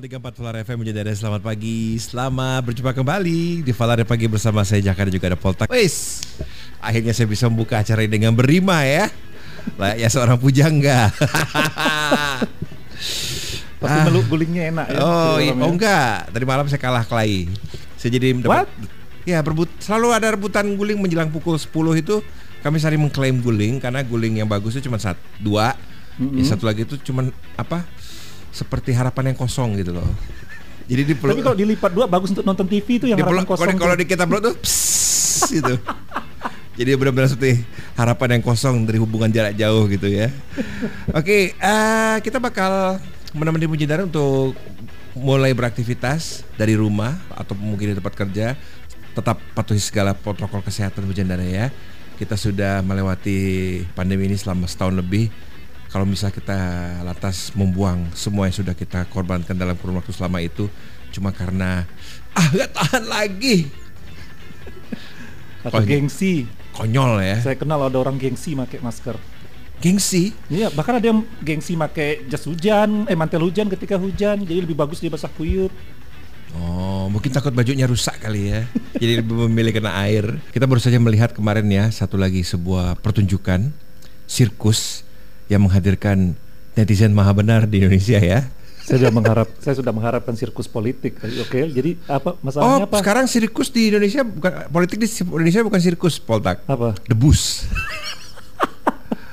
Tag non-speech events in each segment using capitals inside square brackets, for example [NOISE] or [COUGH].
103.4 Valar FM menjadi selamat pagi. Selamat berjumpa kembali Di Valar Pagi bersama saya Jakar juga ada Poltak Wis Akhirnya saya bisa membuka acara ini dengan berima ya. Ya seorang pujangga. [LAUGHS] Pasti ah. meluk gulingnya enak ya Oh, iya, oh enggak. Tadi malam saya kalah kelahi Saya jadi mendapat Ya berbut Selalu ada rebutan guling menjelang pukul 10 itu Kami sering mengklaim guling Karena guling yang bagus itu cuma satu, dua. Mm -hmm. ya, Satu lagi itu cuma apa seperti harapan yang kosong gitu loh. Jadi di Tapi kalau dilipat dua bagus untuk nonton TV itu yang harapan kosong. Kalau di kita tuh [LAUGHS] pss, gitu. Jadi benar-benar seperti harapan yang kosong dari hubungan jarak jauh gitu ya. Oke, okay, uh, eh, kita bakal menemani Mujidara untuk mulai beraktivitas dari rumah atau mungkin di tempat kerja. Tetap patuhi segala protokol kesehatan Mujidara ya. Kita sudah melewati pandemi ini selama setahun lebih kalau misalnya kita lantas membuang semua yang sudah kita korbankan dalam kurun waktu selama itu cuma karena ah gak tahan lagi. Atau gengsi. Konyol ya. Saya kenal ada orang gengsi pakai masker. Gengsi? Iya bahkan ada yang gengsi pakai jas hujan eh mantel hujan ketika hujan jadi lebih bagus dia basah kuyup Oh, mungkin takut bajunya rusak kali ya. Jadi lebih memilih kena air. Kita baru saja melihat kemarin ya satu lagi sebuah pertunjukan sirkus yang menghadirkan netizen maha benar di Indonesia ya. Saya sudah mengharap saya sudah mengharapkan sirkus politik. Oke, jadi apa masalahnya oh, apa? sekarang sirkus di Indonesia bukan politik di Indonesia bukan sirkus, Poltak. Apa? Debus.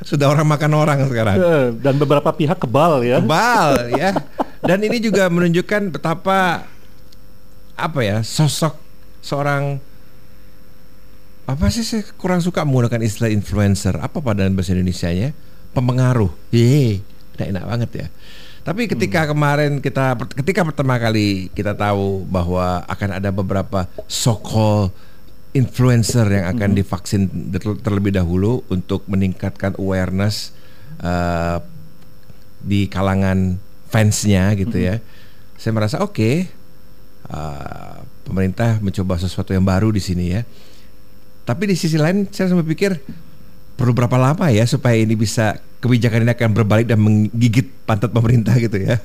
sudah orang makan orang sekarang. Eh, dan beberapa pihak kebal ya. Kebal ya. Dan ini juga menunjukkan betapa apa ya sosok seorang apa sih saya kurang suka menggunakan istilah influencer apa pada bahasa Indonesia nya pemengaruh. Ye, enak, enak banget ya. Tapi ketika hmm. kemarin kita ketika pertama kali kita tahu bahwa akan ada beberapa so-called influencer yang akan hmm. divaksin terlebih dahulu untuk meningkatkan awareness uh, di kalangan fansnya gitu hmm. ya. Saya merasa oke, okay, uh, pemerintah mencoba sesuatu yang baru di sini ya. Tapi di sisi lain saya sampai pikir perlu berapa lama ya supaya ini bisa kebijakan ini akan berbalik dan menggigit pantat pemerintah gitu ya.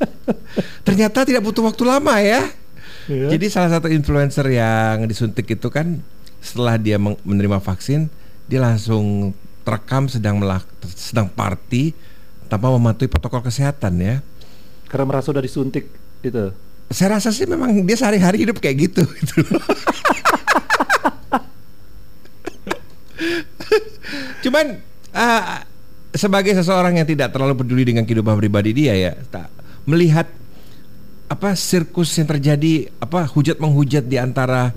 [LAUGHS] Ternyata tidak butuh waktu lama ya. Yeah. Jadi salah satu influencer yang disuntik itu kan setelah dia menerima vaksin dia langsung terekam sedang melak sedang party tanpa mematuhi protokol kesehatan ya. Karena merasa sudah disuntik itu. Saya rasa sih memang dia sehari-hari hidup kayak gitu gitu. Cuman uh, sebagai seseorang yang tidak terlalu peduli dengan kehidupan pribadi dia ya, tak melihat apa sirkus yang terjadi apa hujat menghujat di antara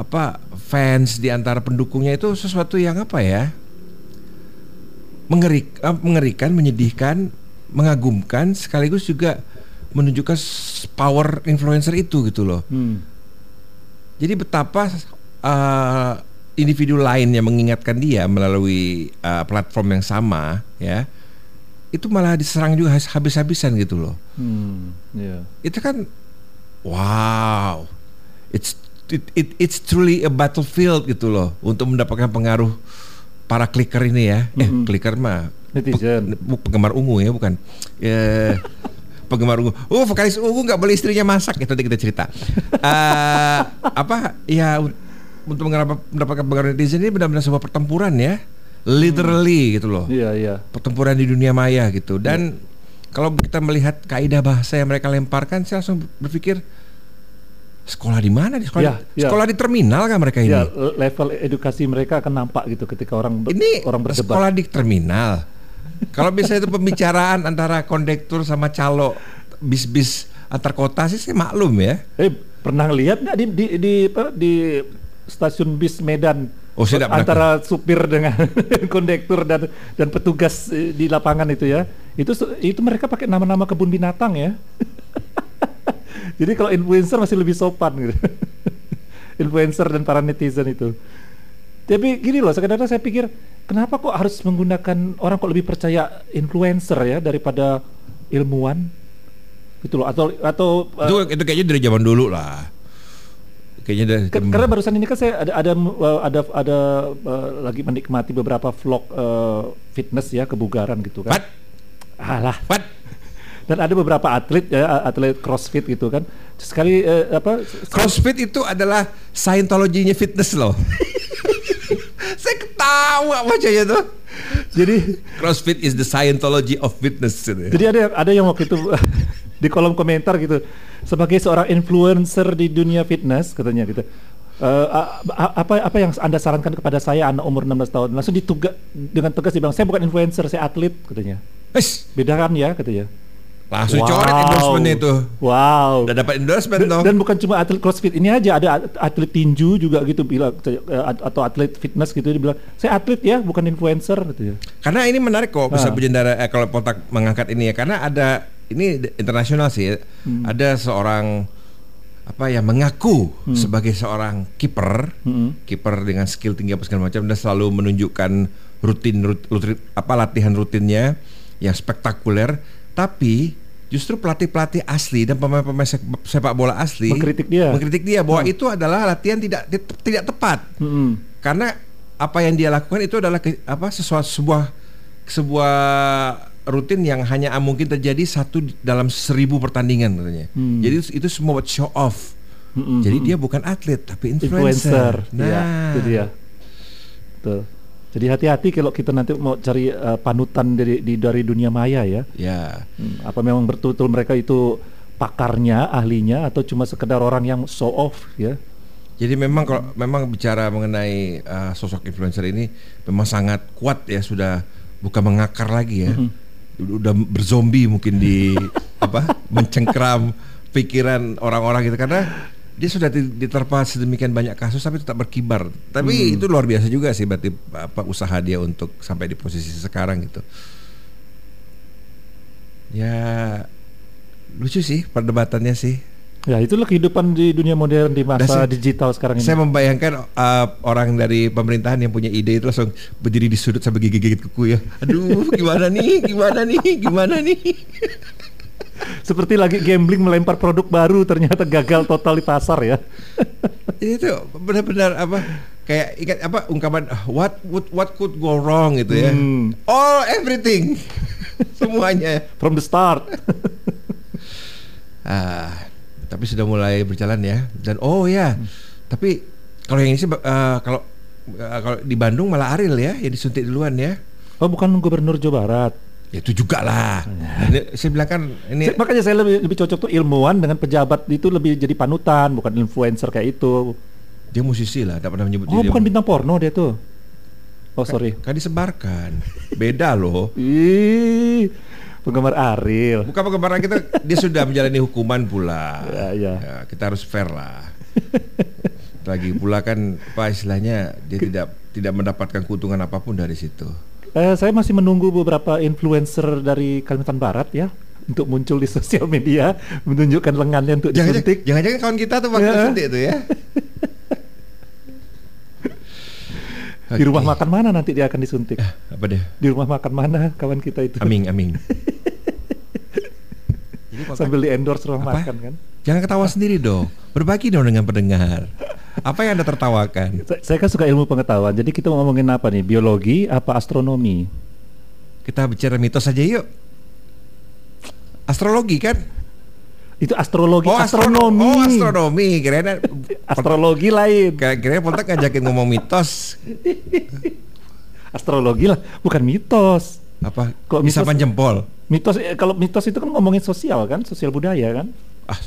apa fans di antara pendukungnya itu sesuatu yang apa ya mengerik uh, mengerikan menyedihkan mengagumkan sekaligus juga menunjukkan power influencer itu gitu loh hmm. jadi betapa uh, individu lain yang mengingatkan dia melalui uh, platform yang sama ya itu malah diserang juga habis-habisan gitu loh. Hmm, yeah. Itu kan wow. It's it, it it's truly a battlefield gitu loh untuk mendapatkan pengaruh para clicker ini ya. Mm -hmm. Eh, clicker mah netizen. Pe, penggemar ungu ya bukan. Ya, [LAUGHS] penggemar ungu. Oh, vokalis ungu nggak boleh istrinya masak itu nanti kita cerita. Uh, apa ya untuk mendapatkan pengaruh netizen ini benar-benar sebuah pertempuran ya, literally hmm. gitu loh. Iya iya. Pertempuran di dunia maya gitu dan ya. kalau kita melihat kaidah bahasa yang mereka lemparkan, saya langsung berpikir sekolah di mana di sekolah ya, di, sekolah di terminal kan mereka ini level edukasi mereka akan nampak gitu ketika orang ini orang berdebat sekolah di terminal kalau misalnya itu pembicaraan [LAUGHS] antara kondektur sama calo bis-bis antar kota sih saya maklum ya eh pernah lihat nggak di di di, di, di stasiun bis Medan. Oh, saya antara pernah. supir dengan [LAUGHS] kondektur dan dan petugas eh, di lapangan itu ya. Itu itu mereka pakai nama-nama kebun binatang ya. [LAUGHS] Jadi kalau influencer masih lebih sopan gitu. [LAUGHS] Influencer dan para netizen itu. Tapi gini loh kadang-kadang saya pikir kenapa kok harus menggunakan orang kok lebih percaya influencer ya daripada ilmuwan? Gitu loh atau atau itu, uh, itu kayaknya dari zaman dulu lah kayaknya dari karena barusan ini kan saya ada ada uh, ada ada uh, lagi menikmati beberapa vlog uh, fitness ya kebugaran gitu kan. What? Alah. What? Dan ada beberapa atlet ya, atlet CrossFit gitu kan. Sekali eh, apa? CrossFit itu adalah Scientology-nya fitness loh. [LAUGHS] Saya ketawa bacanya tuh. Jadi CrossFit is the Scientology of fitness. gitu ya. Jadi ada ada yang waktu itu [LAUGHS] di kolom komentar gitu sebagai seorang influencer di dunia fitness katanya gitu. a- apa apa yang anda sarankan kepada saya anak umur 16 tahun langsung dituga dengan tegas dibilang saya bukan influencer saya atlet katanya Wes, bedakan ya katanya langsung coret endorsement itu. wow Udah dapat endorsement dan, dong. dan bukan cuma atlet crossfit ini aja ada at- atlet tinju juga gitu bilang eh, atau atlet fitness gitu dia bilang saya atlet ya bukan influencer gitu ya Karena ini menarik kok bisa Ah. berjendara eh, kalau Potak mengangkat ini ya karena ada ini internasional sih ya. Hmm. Ada seorang apa ya mengaku sebagai seorang kiper, Hmm. kiper dengan skill tinggi apa segala macam dan selalu menunjukkan rutin, rut- rutin apa latihan rutinnya yang spektakuler, tapi justru pelatih-pelatih asli dan pemain-pemain sep- sepak bola asli Mengkritik dia. mengkritik dia bahwa itu adalah latihan tidak tidak tepat Mm-mm. karena apa yang dia lakukan itu adalah ke- apa sesuatu sebuah sebuah rutin yang hanya mungkin terjadi satu dalam seribu pertandingan katanya. Hmm. Jadi itu, itu semua buat show off. Mm-mm. Jadi dia bukan atlet tapi influencer. influencer. Nah, Iya, itu dia. Betul. Jadi hati-hati kalau kita nanti mau cari eh, panutan dari di, dari dunia maya ya. ya. Hmm, apa memang betul-betul mereka itu pakarnya, ahlinya atau cuma sekedar orang yang show off ya? Jadi memang kalau memang bicara mengenai uh, sosok influencer ini memang sangat kuat ya sudah bukan mengakar lagi ya. Udah berzombie mungkin di [LAUGHS] apa mencengkram pikiran orang-orang gitu karena dia sudah di- diterpa sedemikian banyak kasus tapi tetap berkibar. Tapi itu luar biasa juga sih berarti apa usaha dia untuk sampai di posisi sekarang gitu. Ya lucu sih perdebatannya sih. Ya itulah kehidupan di dunia modern di masa saya- digital sekarang ini. Saya membayangkan uh, orang dari pemerintahan yang punya ide itu langsung berdiri di sudut sampai gigit-gigit kuku ya. Aduh, [LAUGHS] gimana nih? Gimana nih? Gimana nih? Seperti lagi gambling melempar produk baru ternyata gagal total di pasar ya. [LAUGHS] Itu benar-benar apa? Kayak ingat apa ungkapan "Ah, what would what could go wrong gitu ya. Hmm. All everything. [LAUGHS] Semuanya. From the start. Ah, tapi sudah mulai berjalan ya. Dan oh ya, tapi kalau yang ini sih uh, kalau uh, kalau di Bandung malah Aril ya yang disuntik duluan ya. Oh bukan gubernur Jawa Barat. Ya itu juga lah. Ini, saya bilang kan ini Saya- makanya saya lebih, lebih cocok tuh ilmuwan dengan pejabat itu lebih jadi panutan, bukan influencer kayak itu. dia musisi lah, tidak pernah menyebut Oh bukan dia. bintang porno dia tuh. Oh sorry. Kan disebarkan. Beda loh. Ih, penggemar Ariel. Bukan penggemar kita, dia sudah menjalani hukuman pula. Ya, ya. kita harus fair lah. Lagi pula kan apa istilahnya dia tidak tidak mendapatkan keuntungan apa pun dari situ. Eh, saya masih menunggu beberapa influencer dari Kalimantan Barat ya untuk muncul di sosial media menunjukkan lengannya untuk Jangan-jangan disuntik. jangan-jangan kawan kita tuh waktu Ya. suntik tuh ya. [LAUGHS] Di rumah makan mana nanti dia akan disuntik? Apa deh? Di rumah makan mana kawan kita itu? Aming, aming. Sambil di endorse rumah Apa? makan kan? Jangan ketawa sendiri dong. Berbagi dong dengan pendengar. Apa yang Anda tertawakan? Saya, kan suka ilmu pengetahuan. Jadi kita mau ngomongin apa nih? Biologi apa astronomi? Kita bicara mitos saja yuk. Astrologi kan? Itu astrologi, Oh, astrono- astronomi. Oh, astronomi. Kirain [LAUGHS] Astrologi lain. kira Poltek ngajakin ngomong mitos. [LAUGHS] Astrologi lah, bukan mitos. Apa? Kok Bisa mitos- jempol. Mitos eh, kalau mitos itu kan ngomongin sosial kan, sosial budaya kan. Ah,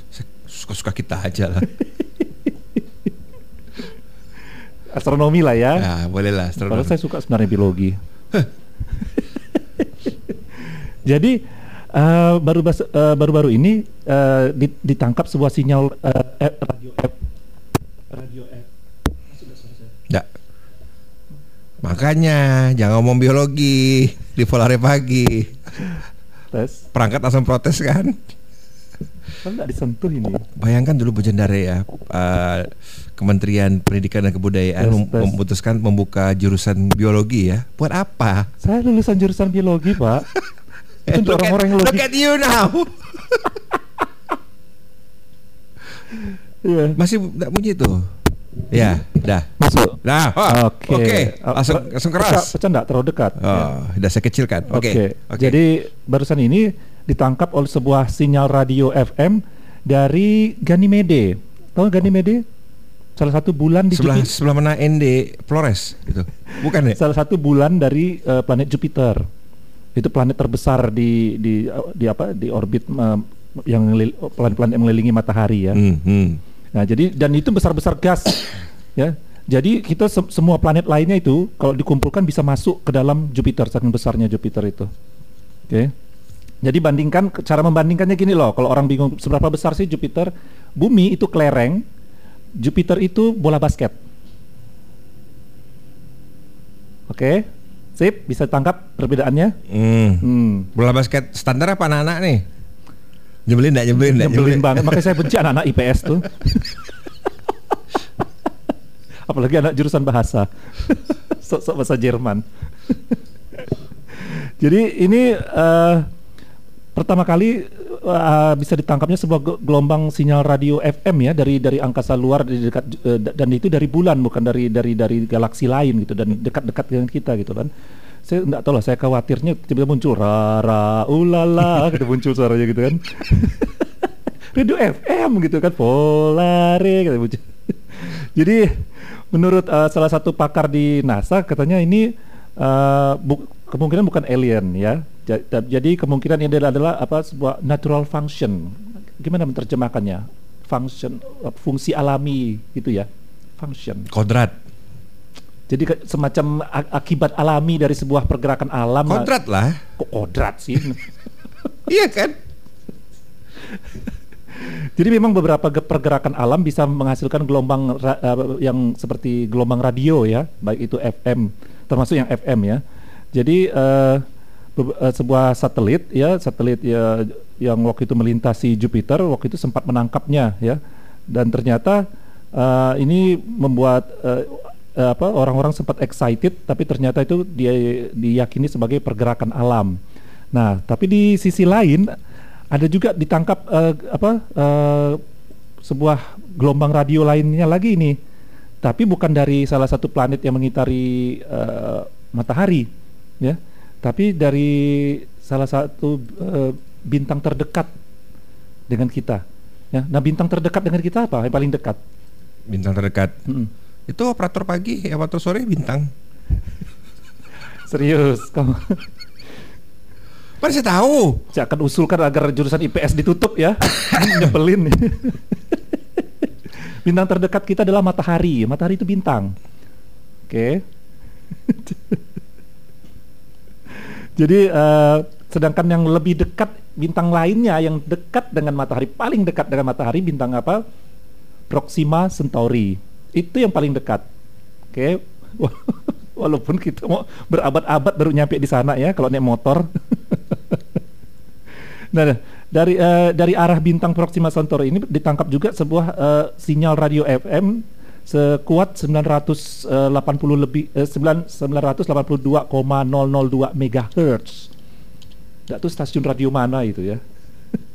suka-suka kita aja lah. [LAUGHS] Astronomi lah ya. Nah, boleh lah Padahal astronomi. saya suka sebenarnya biologi. Jadi eh, baru eh, baru-baru ini eh, di- ditangkap sebuah sinyal eh, F- radio F radio F. Nggak. Makanya jangan ngomong biologi di Volare pagi. Tes, Perangkat langsung protes kan? kan nggak disentuh ini. Bayangkan dulu Bu Jendare ya, eh, Kementerian Pendidikan dan Kebudayaan mem- tes. memutuskan membuka jurusan biologi ya. Buat apa? Saya lulusan jurusan biologi, Pak. [LAUGHS] Itu untuk orang-orang yang look at you now. Iya. Masih nggak bunyi tuh. Ya, dah. Masuk. Nah, oh, oke, Oke. langsung Eh, langsung Pecah, keras. pecah nggak terlalu dekat. Oh, udah saya kecilkan. Oke, Oke. oke. Jadi barusan ini ditangkap oleh sebuah sinyal radio FM dari Ganymede. Tahu Ganymede? Salah satu bulan di Sebelah Jupiter. sebelah mana ND Flores gitu. Bukan ya? Salah satu bulan dari eh, planet Jupiter. Itu planet terbesar di di di apa? Di orbit eh, yang planet-planet yang mengelilingi matahari ya. Hmm, hmm. Nah, jadi dan itu besar-besar gas ya. Jadi kita se- semua planet lainnya itu kalau dikumpulkan bisa masuk ke dalam Jupiter saking besarnya Jupiter itu. Oke. Jadi bandingkan cara membandingkannya gini loh. Kalau orang bingung seberapa besar sih Jupiter, bumi itu kelereng, Jupiter itu bola basket. Oke. Sip, bisa tangkap perbedaannya? Hmm. Hmm. Bola basket standar apa anak-anak nih? Nyebelin enggak nyebelin enggak? Nyebelin banget, makanya saya benci anak-anak IPS tuh. [LAUGHS] Apalagi anak jurusan bahasa. Sok-sok bahasa Jerman. Jadi ini eh, pertama kali eh, bisa ditangkapnya sebuah ge- gelombang sinyal radio FM ya dari dari angkasa luar di dekat da- dan itu dari bulan bukan dari dari dari galaksi lain gitu dan dekat-dekat dengan kita gitu kan. Saya enggak tahu lah saya khawatirnya tiba-tiba muncul rara ulala [LAUGHS] gitu muncul suaranya gitu kan. [LAUGHS] radio FM gitu kan Polare gitu muncul. [LAUGHS] Jadi menurut eh, salah satu pakar di NASA katanya ini eh, bu- kemungkinan bukan alien ya. Jadi kemungkinan ini adalah, adalah apa sebuah natural function. Gimana menerjemahkannya? Function eh, fungsi alami gitu ya. Function. Kodrat. Jadi semacam akibat alami dari sebuah pergerakan alam. Kodrat lah. Kok kodrat sih? [LAUGHS] Iya kan? Jadi memang beberapa ge- pergerakan alam bisa menghasilkan gelombang eh, yang seperti gelombang radio ya, baik itu FM, termasuk yang FM ya. Jadi eh, sebuah satelit ya, satelit ya yang waktu itu melintasi Jupiter waktu itu sempat menangkapnya ya, dan ternyata eh, ini membuat eh, eh, apa orang-orang sempat excited, tapi ternyata itu dia diyakini sebagai pergerakan alam. Nah, tapi di sisi lain ada juga ditangkap eh, apa eh, sebuah gelombang radio lainnya lagi ini, tapi bukan dari salah satu planet yang mengitari eh, matahari, ya, tapi dari salah satu eh, bintang terdekat dengan kita. Ya, nah bintang terdekat dengan kita apa? Yang paling dekat? Bintang terdekat. Mm-mm. Itu operator pagi, operator sore bintang. [LAUGHS] Serius, kamu Mana saya tahu. saya akan usulkan agar jurusan IPS ditutup ya. [LAUGHS] Nyebelin. [LAUGHS] bintang terdekat kita adalah matahari. Matahari itu bintang. Oke. Jadi eh, sedangkan yang lebih dekat bintang lainnya yang dekat dengan matahari, paling dekat dengan matahari bintang apa? Proxima Centauri. Itu yang paling dekat. Oke. [LAUGHS] Walaupun kita mau berabad-abad baru nyampe di sana ya kalau naik motor. [LAUGHS] nah, dari eh, dari arah bintang Proxima Centauri ini ditangkap juga sebuah eh, sinyal radio FM sekuat 980 lebih eh, 9 982,002 megahertz. Nggak tahu stasiun radio mana itu ya. [LAUGHS]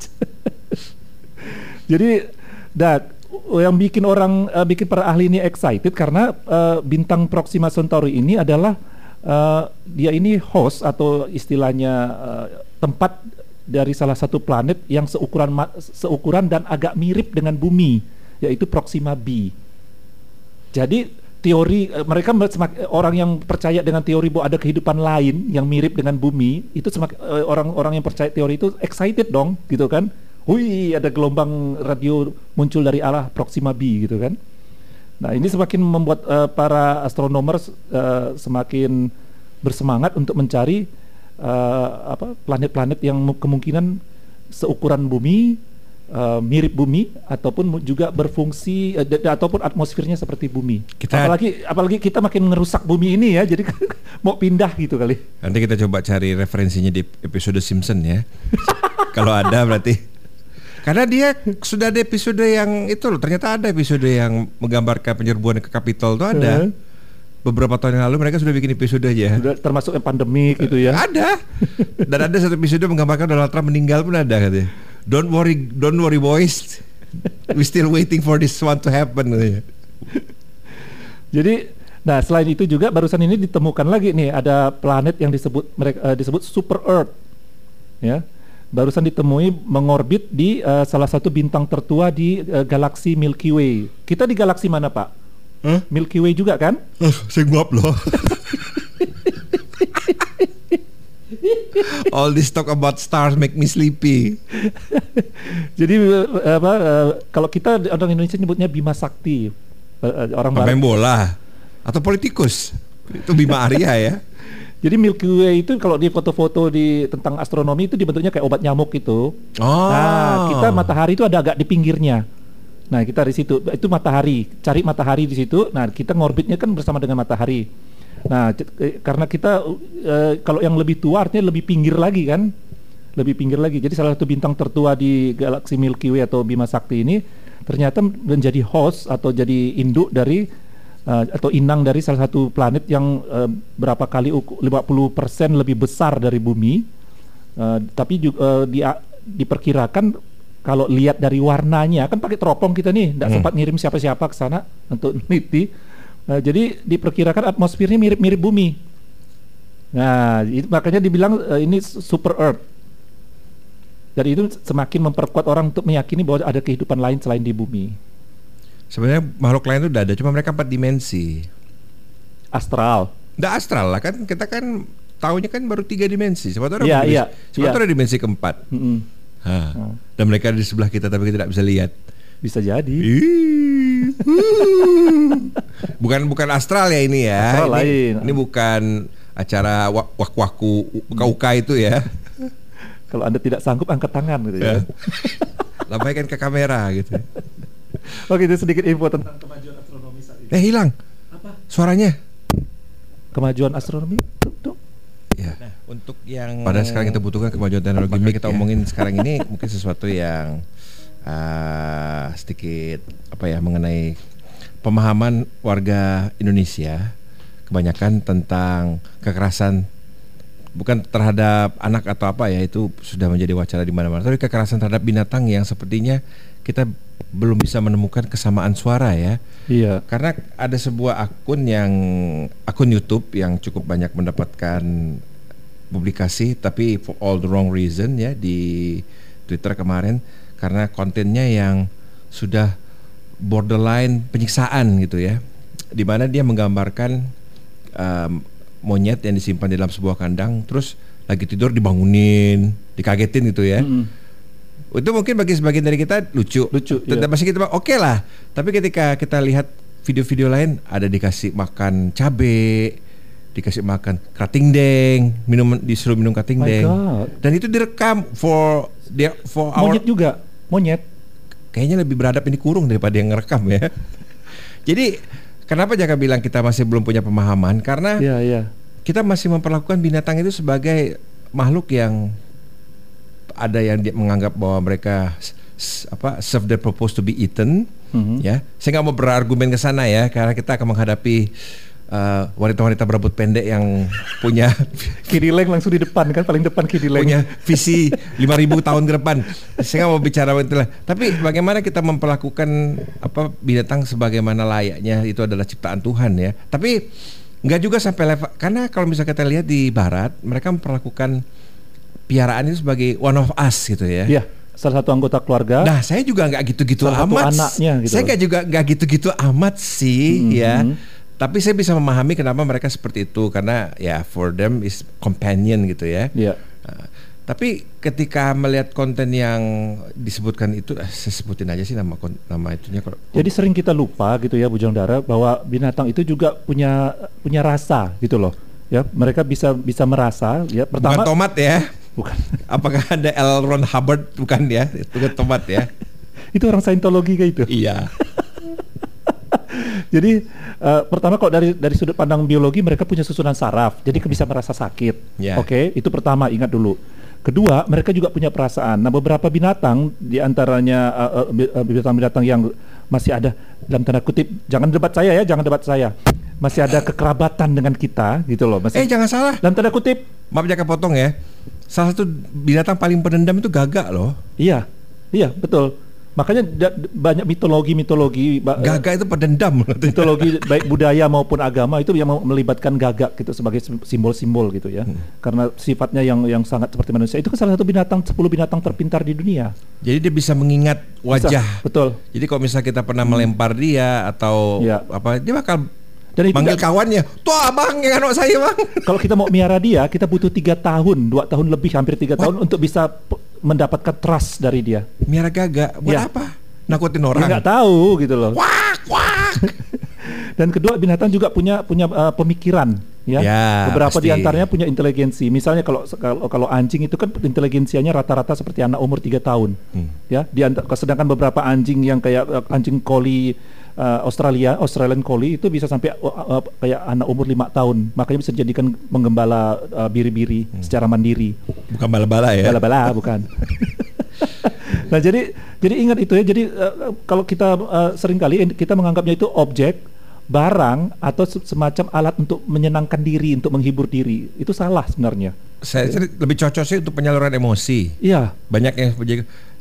Jadi, dat yang bikin orang eh, bikin para ahli ini excited karena eh, bintang Proxima Centauri ini adalah eh, dia ini host atau istilahnya eh, tempat dari salah satu planet yang seukuran seukuran dan agak mirip dengan bumi yaitu Proxima b. Jadi teori eh, mereka eh, orang yang percaya dengan teori bahwa ada kehidupan lain yang mirip dengan bumi itu eh, orang-orang yang percaya teori itu excited dong gitu kan. Wih ada gelombang radio muncul dari arah Proxima b gitu kan. Nah ini semakin membuat eh, para astronomer eh, semakin bersemangat untuk mencari eh, apa planet-planet yang mu- kemungkinan seukuran bumi, eh, mirip bumi ataupun juga berfungsi da- ataupun atmosfernya seperti bumi. Kita- apalagi apalagi kita makin ngerusak bumi ini ya, jadi [LAUGHS] mau pindah gitu kali. Nanti kita coba cari referensinya di episode Simpson ya. [LAUGHS] Kalau ada berarti. Karena dia sudah ada episode yang itu loh. Ternyata ada episode yang menggambarkan penyerbuan ke Capitol itu ada. Eh. Beberapa tahun yang lalu mereka sudah bikin episode aja. Sudah termasuk yang pandemik gitu ya. Ada. Dan ada satu episode menggambarkan Donald Trump meninggal pun ada katanya. Don't worry, don't worry boys. We still waiting for this one to happen. Jadi, nah selain itu juga barusan ini ditemukan lagi nih ada planet yang disebut mereka eh, disebut super Earth, ya. barusan ditemui mengorbit di uh, salah satu bintang tertua di uh, galaksi Milky Way. Kita di galaksi mana, Pak? Huh? Milky Way juga kan? Uh, saya loh. [LAUGHS] [LAUGHS] All this talk about stars make me sleepy. [LAUGHS] Jadi uh, apa uh, kalau kita orang Indonesia nyebutnya Bima Sakti. Uh, orang Pemain bola atau politikus. Itu Bima Arya ya. [LAUGHS] Jadi Milky Way itu kalau di foto-foto di tentang astronomi itu dibentuknya kayak obat nyamuk itu. Oh. Nah, kita matahari itu ada agak di pinggirnya. Nah, kita di situ itu matahari, cari matahari di situ. Nah, kita ngorbitnya kan bersama dengan matahari. Nah, eh, karena kita uh, kalau yang lebih tua artinya lebih pinggir lagi kan? Lebih pinggir lagi. Jadi salah satu bintang tertua di galaksi Milky Way atau Bima Sakti ini ternyata menjadi host atau jadi induk dari uh, atau inang dari salah satu planet yang uh, berapa kali 50% lebih besar dari bumi. Uh, tapi juga uh, di, diperkirakan kalau lihat dari warnanya kan pakai teropong kita nih, tidak hmm. sempat ngirim siapa-siapa ke sana untuk [LAUGHS] niti. Uh, jadi diperkirakan atmosfernya mirip-mirip bumi. Nah, itu makanya dibilang uh, ini super Earth. Jadi itu semakin memperkuat orang untuk meyakini bahwa ada kehidupan lain selain di bumi. Sebenarnya makhluk lain itu udah ada, cuma mereka empat dimensi. Astral. Udah astral lah kan kita kan tahunya kan baru tiga dimensi. Siapa tahu ada yeah, yeah, siapa yeah. ada dimensi keempat. Mm -hmm. hmm. Dan mereka di sebelah kita tapi kita tidak bisa lihat. Bisa jadi. [LAUGHS] bukan bukan astral ya ini ya. Astral ini, lain. Ini bukan acara wak wak waku uka uka itu ya. [LAUGHS] Kalau anda tidak sanggup angkat tangan gitu ya. [LAUGHS] Lambaikan ke kamera gitu. Oke, itu sedikit info tentang kemajuan astronomi saat ini. Eh, hilang. Apa? Suaranya. Kemajuan astronomi? Ya. Nah, untuk yang pada sekarang kita butuhkan kemajuan teknologi ini kita ya. omongin sekarang ini mungkin sesuatu yang uh, sedikit apa ya mengenai pemahaman warga Indonesia kebanyakan tentang kekerasan bukan terhadap anak atau apa ya itu sudah menjadi wacana di mana-mana tapi kekerasan terhadap binatang yang sepertinya kita belum bisa menemukan kesamaan suara ya. Iya. Karena ada sebuah akun yang akun YouTube yang cukup banyak mendapatkan publikasi tapi for all the wrong reason ya di Twitter kemarin karena kontennya yang sudah borderline penyiksaan gitu ya. Di mana dia menggambarkan um, monyet yang disimpan di dalam sebuah kandang terus lagi tidur dibangunin, dikagetin gitu ya. Mm -hmm itu mungkin bagi sebagian dari kita lucu. Lucu. Tetap iya. masih kita oke okay lah. Tapi ketika kita lihat video-video lain ada dikasih makan cabe, dikasih makan kerating deng, minum disuruh minum kerating deng. Dan itu direkam for dia for monyet juga, monyet. Kayaknya lebih beradab ini kurung daripada yang ngerekam ya. Jadi kenapa jangan bilang kita masih belum punya pemahaman karena yeah, yeah. kita masih memperlakukan binatang itu sebagai makhluk yang ada yang dia menganggap bahwa mereka apa serve their purpose to be eaten mm-hmm. ya saya nggak mau berargumen ke sana ya karena kita akan menghadapi uh, wanita-wanita berambut pendek yang punya [LAUGHS] kirileng langsung di depan kan paling depan kirileng punya visi 5000 tahun ke depan saya nggak mau bicara itu tapi bagaimana kita memperlakukan apa binatang sebagaimana layaknya itu adalah ciptaan Tuhan ya tapi nggak juga sampai level karena kalau misalnya kita lihat di barat mereka memperlakukan piaraan itu sebagai one of us gitu ya. Iya, salah satu anggota keluarga. Nah, saya juga nggak gitu-gitu amat. anaknya gitu. Saya juga nggak gitu-gitu amat sih mm -hmm. ya. Tapi saya bisa memahami kenapa mereka seperti itu karena ya for them is companion gitu ya. Iya. Uh, tapi ketika melihat konten yang disebutkan itu, eh, saya sebutin aja sih nama nama itunya. Jadi sering kita lupa gitu ya, Bujang Dara, bahwa binatang itu juga punya punya rasa gitu loh. Ya, mereka bisa bisa merasa. Ya, pertama. Bukan tomat ya. Bukan. [LAUGHS] Apakah ada L. Ron Hubbard? Bukan ya, itu kan tomat ya. [LAUGHS] itu orang saintologi kayak itu. Iya. Jadi uh, pertama kalau dari dari sudut pandang biologi mereka punya susunan saraf, jadi bisa merasa sakit. Yeah. Oke, okay? itu pertama ingat dulu. Kedua, mereka juga punya perasaan. Nah, beberapa binatang di antaranya uh, uh, binatang-binatang yang masih ada dalam tanda kutip, jangan debat saya ya, jangan debat saya. Masih ada kekerabatan dengan kita, gitu loh. Masih, eh, jangan salah. Dalam tanda kutip. Maaf jangan potong ya salah satu binatang paling pendendam itu gagak loh. Iya, iya betul. Makanya banyak mitologi-mitologi Gagak itu pendendam. [LAUGHS] mitologi baik budaya maupun agama itu yang melibatkan gagak gitu sebagai sim- simbol-simbol gitu ya. Karena sifatnya yang yang sangat seperti manusia. Itu kan salah satu binatang 10 binatang terpintar di dunia. Jadi dia bisa mengingat Bisa, wajah. betul. Jadi kalau misalnya kita pernah melempar dia atau Iya. apa, dia bakal Dan itu manggil nggak- kawannya. Tuh abang yang anak saya bang. Kalau kita mau miara dia, kita butuh tiga tahun, dua tahun lebih, hampir tiga tahun untuk bisa mendapatkan trust dari dia. Miara gagak buat Iya. apa? Nakutin Dia orang. nggak tahu gitu loh. Wak wak. [LAUGHS] Dan kedua binatang juga punya punya uh, pemikiran, ya. Ya, Beberapa pasti. di antaranya punya inteligensi. Misalnya kalau kalau kalau anjing itu kan inteligensianya rata-rata seperti anak umur tiga tahun, Hmm. ya. Di sedangkan beberapa anjing yang kayak uh, anjing collie uh, Australia, Australian collie itu bisa sampai uh, uh, kayak anak umur lima tahun. Makanya bisa dijadikan menggembala uh, biri-biri Hmm. secara mandiri. Bukan bala-bala ya. Bala-bala [LAUGHS] bukan. nah jadi jadi ingat itu ya. Jadi eh, kalau kita eh, sering kali in- kita menganggapnya itu objek, barang atau se- semacam alat untuk menyenangkan diri, untuk menghibur diri. Itu salah sebenarnya. Saya lebih cocok sih untuk penyaluran emosi. Iya. Banyak yang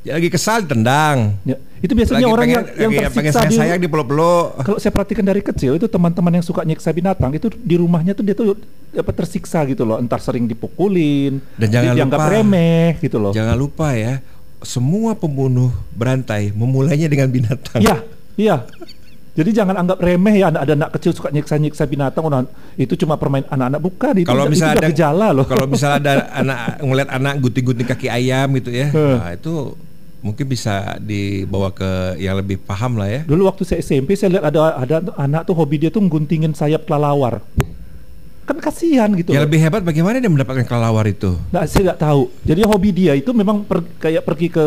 ya, lagi kesal tendang. Ya. Itu biasanya Lagi orang pengen, yang yang lagi pengen tersiksa di sayang dipeluk-peluk. kalau saya perhatikan dari kecil itu teman-teman yang suka nyiksa binatang itu di rumahnya tuh dia tuh apa tersiksa gitu loh, entar sering dipukulin, Dan jangan di- dianggap lupa, remeh gitu loh. Jangan lupa ya, semua pembunuh berantai memulainya dengan binatang. Iya, iya. Jadi jangan anggap remeh ya ada, ada anak kecil suka nyiksa-nyiksa binatang orang itu cuma permain anak-anak bukan itu Kalau misalnya ada gejala loh. Kalau misalnya ada [LAUGHS] anak ngeliat anak gunting-gunting kaki ayam gitu ya, Heh. nah, itu mungkin bisa dibawa ke yang lebih paham lah ya. Dulu waktu saya SMP saya lihat ada ada anak tuh hobi dia tuh guntingin sayap kelelawar. Kan kasihan gitu. Yang loh. lebih hebat bagaimana dia mendapatkan kelelawar itu? Nah, saya nggak tahu. Jadi hobi dia itu memang per- kayak pergi ke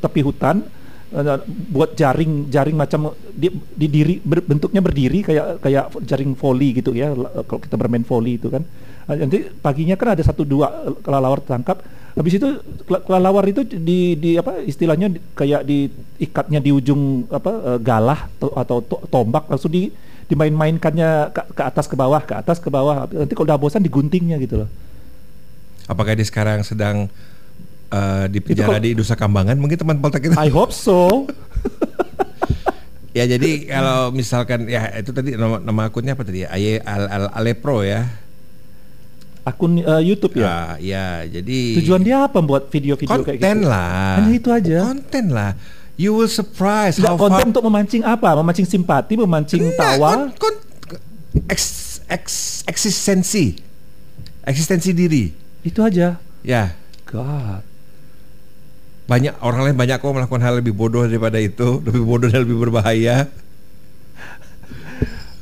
tepi hutan eh, buat jaring jaring macam di, di diri ber- bentuknya berdiri kayak kayak jaring volley gitu ya kalau kita bermain volley itu kan Eh, nanti paginya kan ada satu dua eh, kelelawar tertangkap habis itu kele- kelelawar itu di di apa istilahnya di- kayak diikatnya di ujung apa eh, galah to- atau to- tombak langsung di dimain-mainkannya ke, ke atas ke bawah ke atas ke bawah nanti kalau udah bosan diguntingnya gitu loh Apakah dia sekarang sedang eh, di penjara di Nusa Kambangan? Mungkin teman poltek kita. I hope so [LAUGHS] Ya jadi kalau misalkan ya itu tadi nama, nama akunnya apa tadi ya? Aye Al, Al, Alepro ya. Akun eh, YouTube ya. Ya, ya jadi Tujuan dia apa buat video-video kayak konten gitu? lah. Hanya itu aja. Konten lah. You will surprise Nggak how konten far untuk memancing apa? Memancing simpati, memancing Enggak, tawa. kon- kon- eks- eks- eksistensi. Eksistensi diri. Itu aja. Ya. God. Banyak orang lain banyak kok melakukan hal lebih bodoh daripada itu, lebih bodoh dan lebih berbahaya.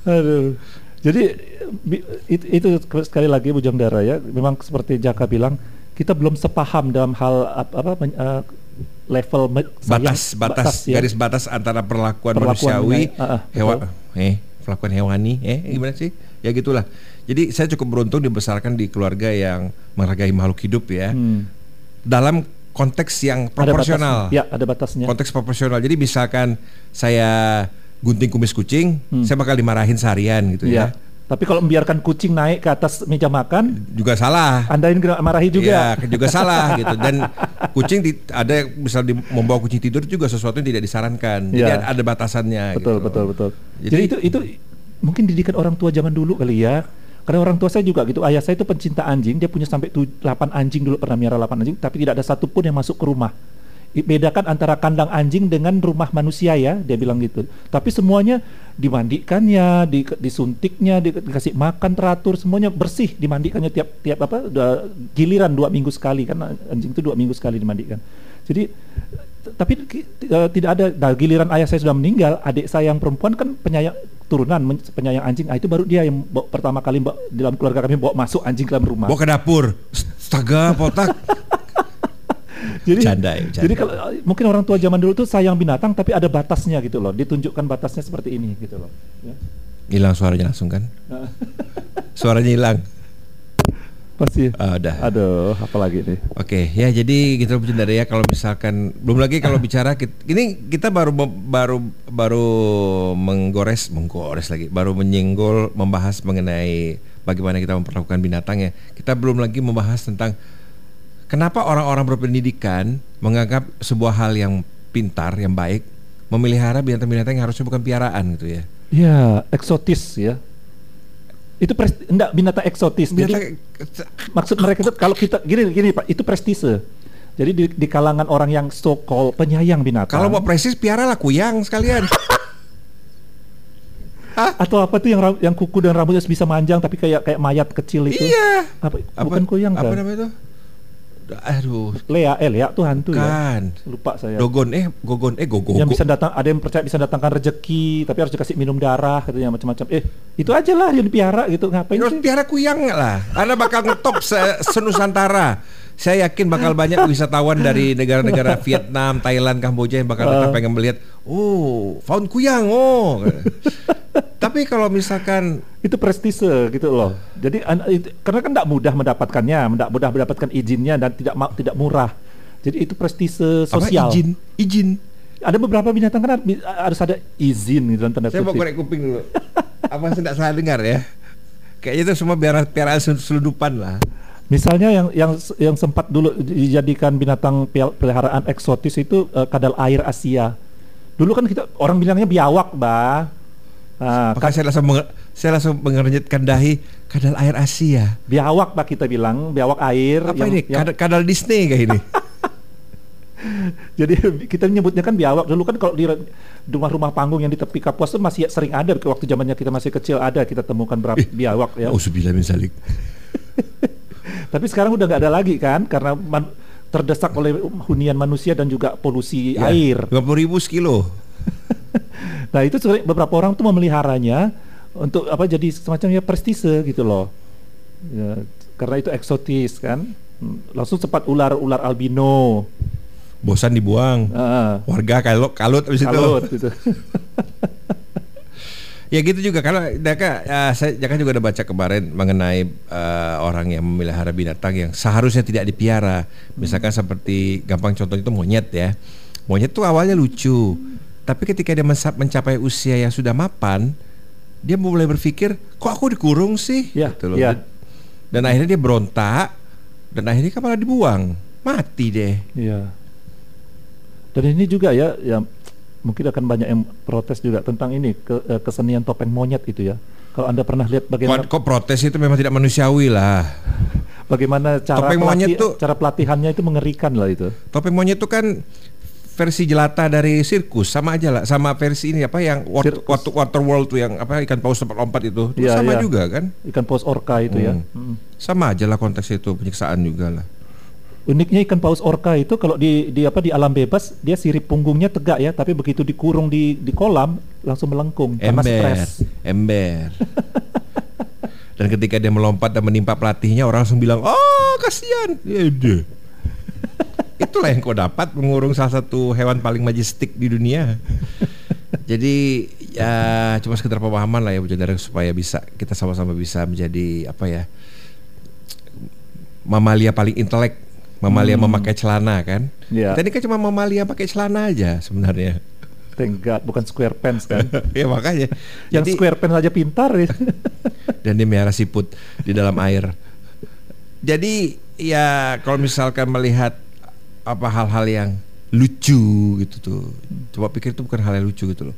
Aduh. Jadi itu, itu sekali lagi Bujang Dara ya, memang seperti Jaka bilang, kita belum sepaham dalam hal ap- apa, eh, level sayang- Batas batas ya. garis batas antara perlakuan, Perlakuan manusiawi, ah, ah, hewan betul. eh perlakuan hewani, eh gimana sih? Ya gitulah. Jadi saya cukup beruntung dibesarkan di keluarga yang menghargai makhluk hidup ya. Hmm. Dalam konteks yang Ada proporsional. batasnya. Ya, ada batasnya. konteks proporsional. Jadi misalkan saya gunting kumis kucing, Hmm. saya bakal dimarahin seharian gitu Iya. ya. Tapi kalau membiarkan kucing naik ke atas meja makan, Juga salah. Anda yang marahi juga. Iya, [LAUGHS] juga salah gitu. Dan kucing di- ada yang misal di, membawa kucing tidur juga sesuatu yang tidak disarankan. Jadi Iya. ada, ada batasannya betul gitu. betul betul Jadi- jadi, itu itu mungkin didikan orang tua zaman dulu kali ya karena orang tua saya juga gitu ayah saya itu pencinta anjing dia punya sampai 8 anjing dulu pernah miara 8 anjing tapi tidak ada satupun yang masuk ke rumah bedakan antara kandang anjing dengan rumah manusia ya dia bilang gitu tapi semuanya dimandikannya di, disuntiknya di- dikasih makan teratur semuanya bersih dimandikannya tiap tiap apa udah giliran dua minggu sekali kan anjing itu dua minggu sekali dimandikan jadi tapi eh, tidak ada nah, giliran ayah saya sudah meninggal adik saya yang perempuan kan penyayang turunan penyayang anjing ah, itu baru dia yang bawa- pertama kali bawa, dalam keluarga kami bawa masuk anjing ke dalam rumah Bawa ke dapur. Astaga, potak. [LAUGHS] jadi Canda ya, canda. jadi kalau mungkin orang tua zaman dulu tuh sayang binatang tapi ada batasnya gitu loh ditunjukkan batasnya seperti ini gitu loh ya. Hilang suaranya langsung kan? [LAUGHS] Suaranya hilang. pasti Ah, udah. aduh apalagi nih Oke, ya jadi gitu Bujendara ya kalau misalkan belum lagi kalau bicara kit- ini kita baru baru baru menggores menggores lagi, baru menyinggol membahas mengenai bagaimana kita memperlakukan binatang ya. Kita belum lagi membahas tentang kenapa orang-orang berpendidikan menganggap sebuah hal yang pintar, yang baik, memelihara binatang-binatang yang harusnya bukan piaraan gitu ya. Ya, eksotis ya. Itu pres, enggak binatang eksotis. Binatang, Jadi maksud mereka itu kalau kita gini gini Pak, itu prestise. Jadi di, di kalangan orang yang so called penyayang binatang. kalau mau presis piaralah kuyang sekalian. [LAUGHS] atau apa tuh yang yang kuku dan rambutnya bisa manjang tapi kayak kayak mayat kecil itu. iya. Apa, bukan kuyang Apa kan? namanya itu? Aduh, Lea, eh Lea tuh hantu ya. kan. Lupa saya. Dogon eh gogon eh gogo. yang bisa datang ada yang percaya bisa datangkan rezeki tapi harus dikasih minum darah katanya macam-macam eh itu aja lah yang dipiara gitu ngapain sih piara kuyang lah. Anda bakal ngetop se senusantara. Saya yakin bakal banyak wisatawan dari negara-negara Vietnam, Thailand, Kamboja yang bakal datang Ah. pengen melihat. Oh, found kuyang. Oh. [LAUGHS] Tapi kalau misalkan itu prestise gitu loh jadi karena kan tidak mudah mendapatkannya tidak mudah mendapatkan izinnya dan tidak tidak murah jadi itu prestise apa sosial izin, izin. ada beberapa binatang kan harus- ada izin gitu dalam tanda Saya mau korek kuping dulu. Apa saya tidak salah dengar ya? Kayaknya itu semua biara piaraan sel- selundupan lah. misalnya yang yang yang sempat dulu dijadikan binatang pel- peliharaan eksotis itu eh, kadal air Asia dulu kan kita orang bilangnya biawak bah Nah, Maka saya langsung menge- saya langsung mengernyitkan dahi kadal air Asia. biawak pak kita bilang biawak air Apa yang- ini? yang- Kadal, kadal Disney kayak ini? [LAUGHS] jadi kita menyebutnya kan biawak dulu kan kalau di rumah-rumah panggung yang di tepi kapuas itu masih sering ada waktu zamannya kita masih kecil ada kita temukan berapa biawak ya Oh, subilah min salik. [LAUGHS] tapi sekarang udah nggak ada lagi kan karena man- terdesak oleh hunian manusia dan juga polusi air 50 ribu sekilo. [LAUGHS] nah itu beberapa orang tuh memeliharanya untuk apa jadi semacam ya prestise gitu loh ya, karena itu eksotis kan Hmm, langsung sempat ular-ular albino Bosan dibuang. Ah, Warga kalau kalut habis itu. gitu. [LAUGHS] Ya gitu juga kalau Daka eh, saya Jaka juga udah baca kemarin mengenai eh, orang yang memelihara binatang yang seharusnya tidak dipiara. Misalkan seperti gampang contoh itu monyet ya. Monyet tuh awalnya lucu, tapi ketika dia mencapai usia yang sudah mapan, dia mulai berpikir, kok aku dikurung sih? Ya, Gitu loh. ya. Dan akhirnya dia berontak dan akhirnya kan malah dibuang, mati deh. Iya. Dan ini juga ya, ya mungkin akan banyak yang protes juga tentang ini ke, eh, kesenian topeng monyet itu ya. Kalau anda pernah lihat bagaimana Kok, kok protes itu memang tidak manusiawi lah. bagaimana cara Topeng monyet tuh- cara pelatihannya itu mengerikan lah itu. Topeng monyet itu kan versi jelata dari sirkus sama aja lah sama versi ini apa yang water, Sirkus. water, water world tuh yang apa ikan paus tempat lompat itu Itu Iya, sama iya. juga kan Ikan paus orca itu ya. Hmm. Mm. sama aja lah konteks itu penyiksaan juga lah Uniknya ikan paus orca itu kalau di di apa di alam bebas dia sirip punggungnya tegak ya, tapi begitu dikurung di di kolam langsung melengkung karena ember stres. ember [LAUGHS] dan ketika dia melompat dan menimpa pelatihnya orang langsung bilang oh kasihan ya [LAUGHS] itulah yang kau dapat mengurung salah satu hewan paling majestik di dunia [LAUGHS] jadi ya cuma sekedar pemahaman lah ya Bu Jandara supaya bisa kita sama-sama bisa menjadi apa ya mamalia paling intelek mamalia memakai celana kan kita ini kan cuma mamalia pakai celana aja sebenarnya Thank God, bukan square pants kan. [LAUGHS] ya makanya Yang Jadi- square pants aja pintar ya. [LAUGHS] dan dia melihara siput di dalam air. Jadi ya kalau misalkan melihat apa hal-hal yang lucu gitu tuh, coba pikir itu bukan hal yang lucu gitu loh.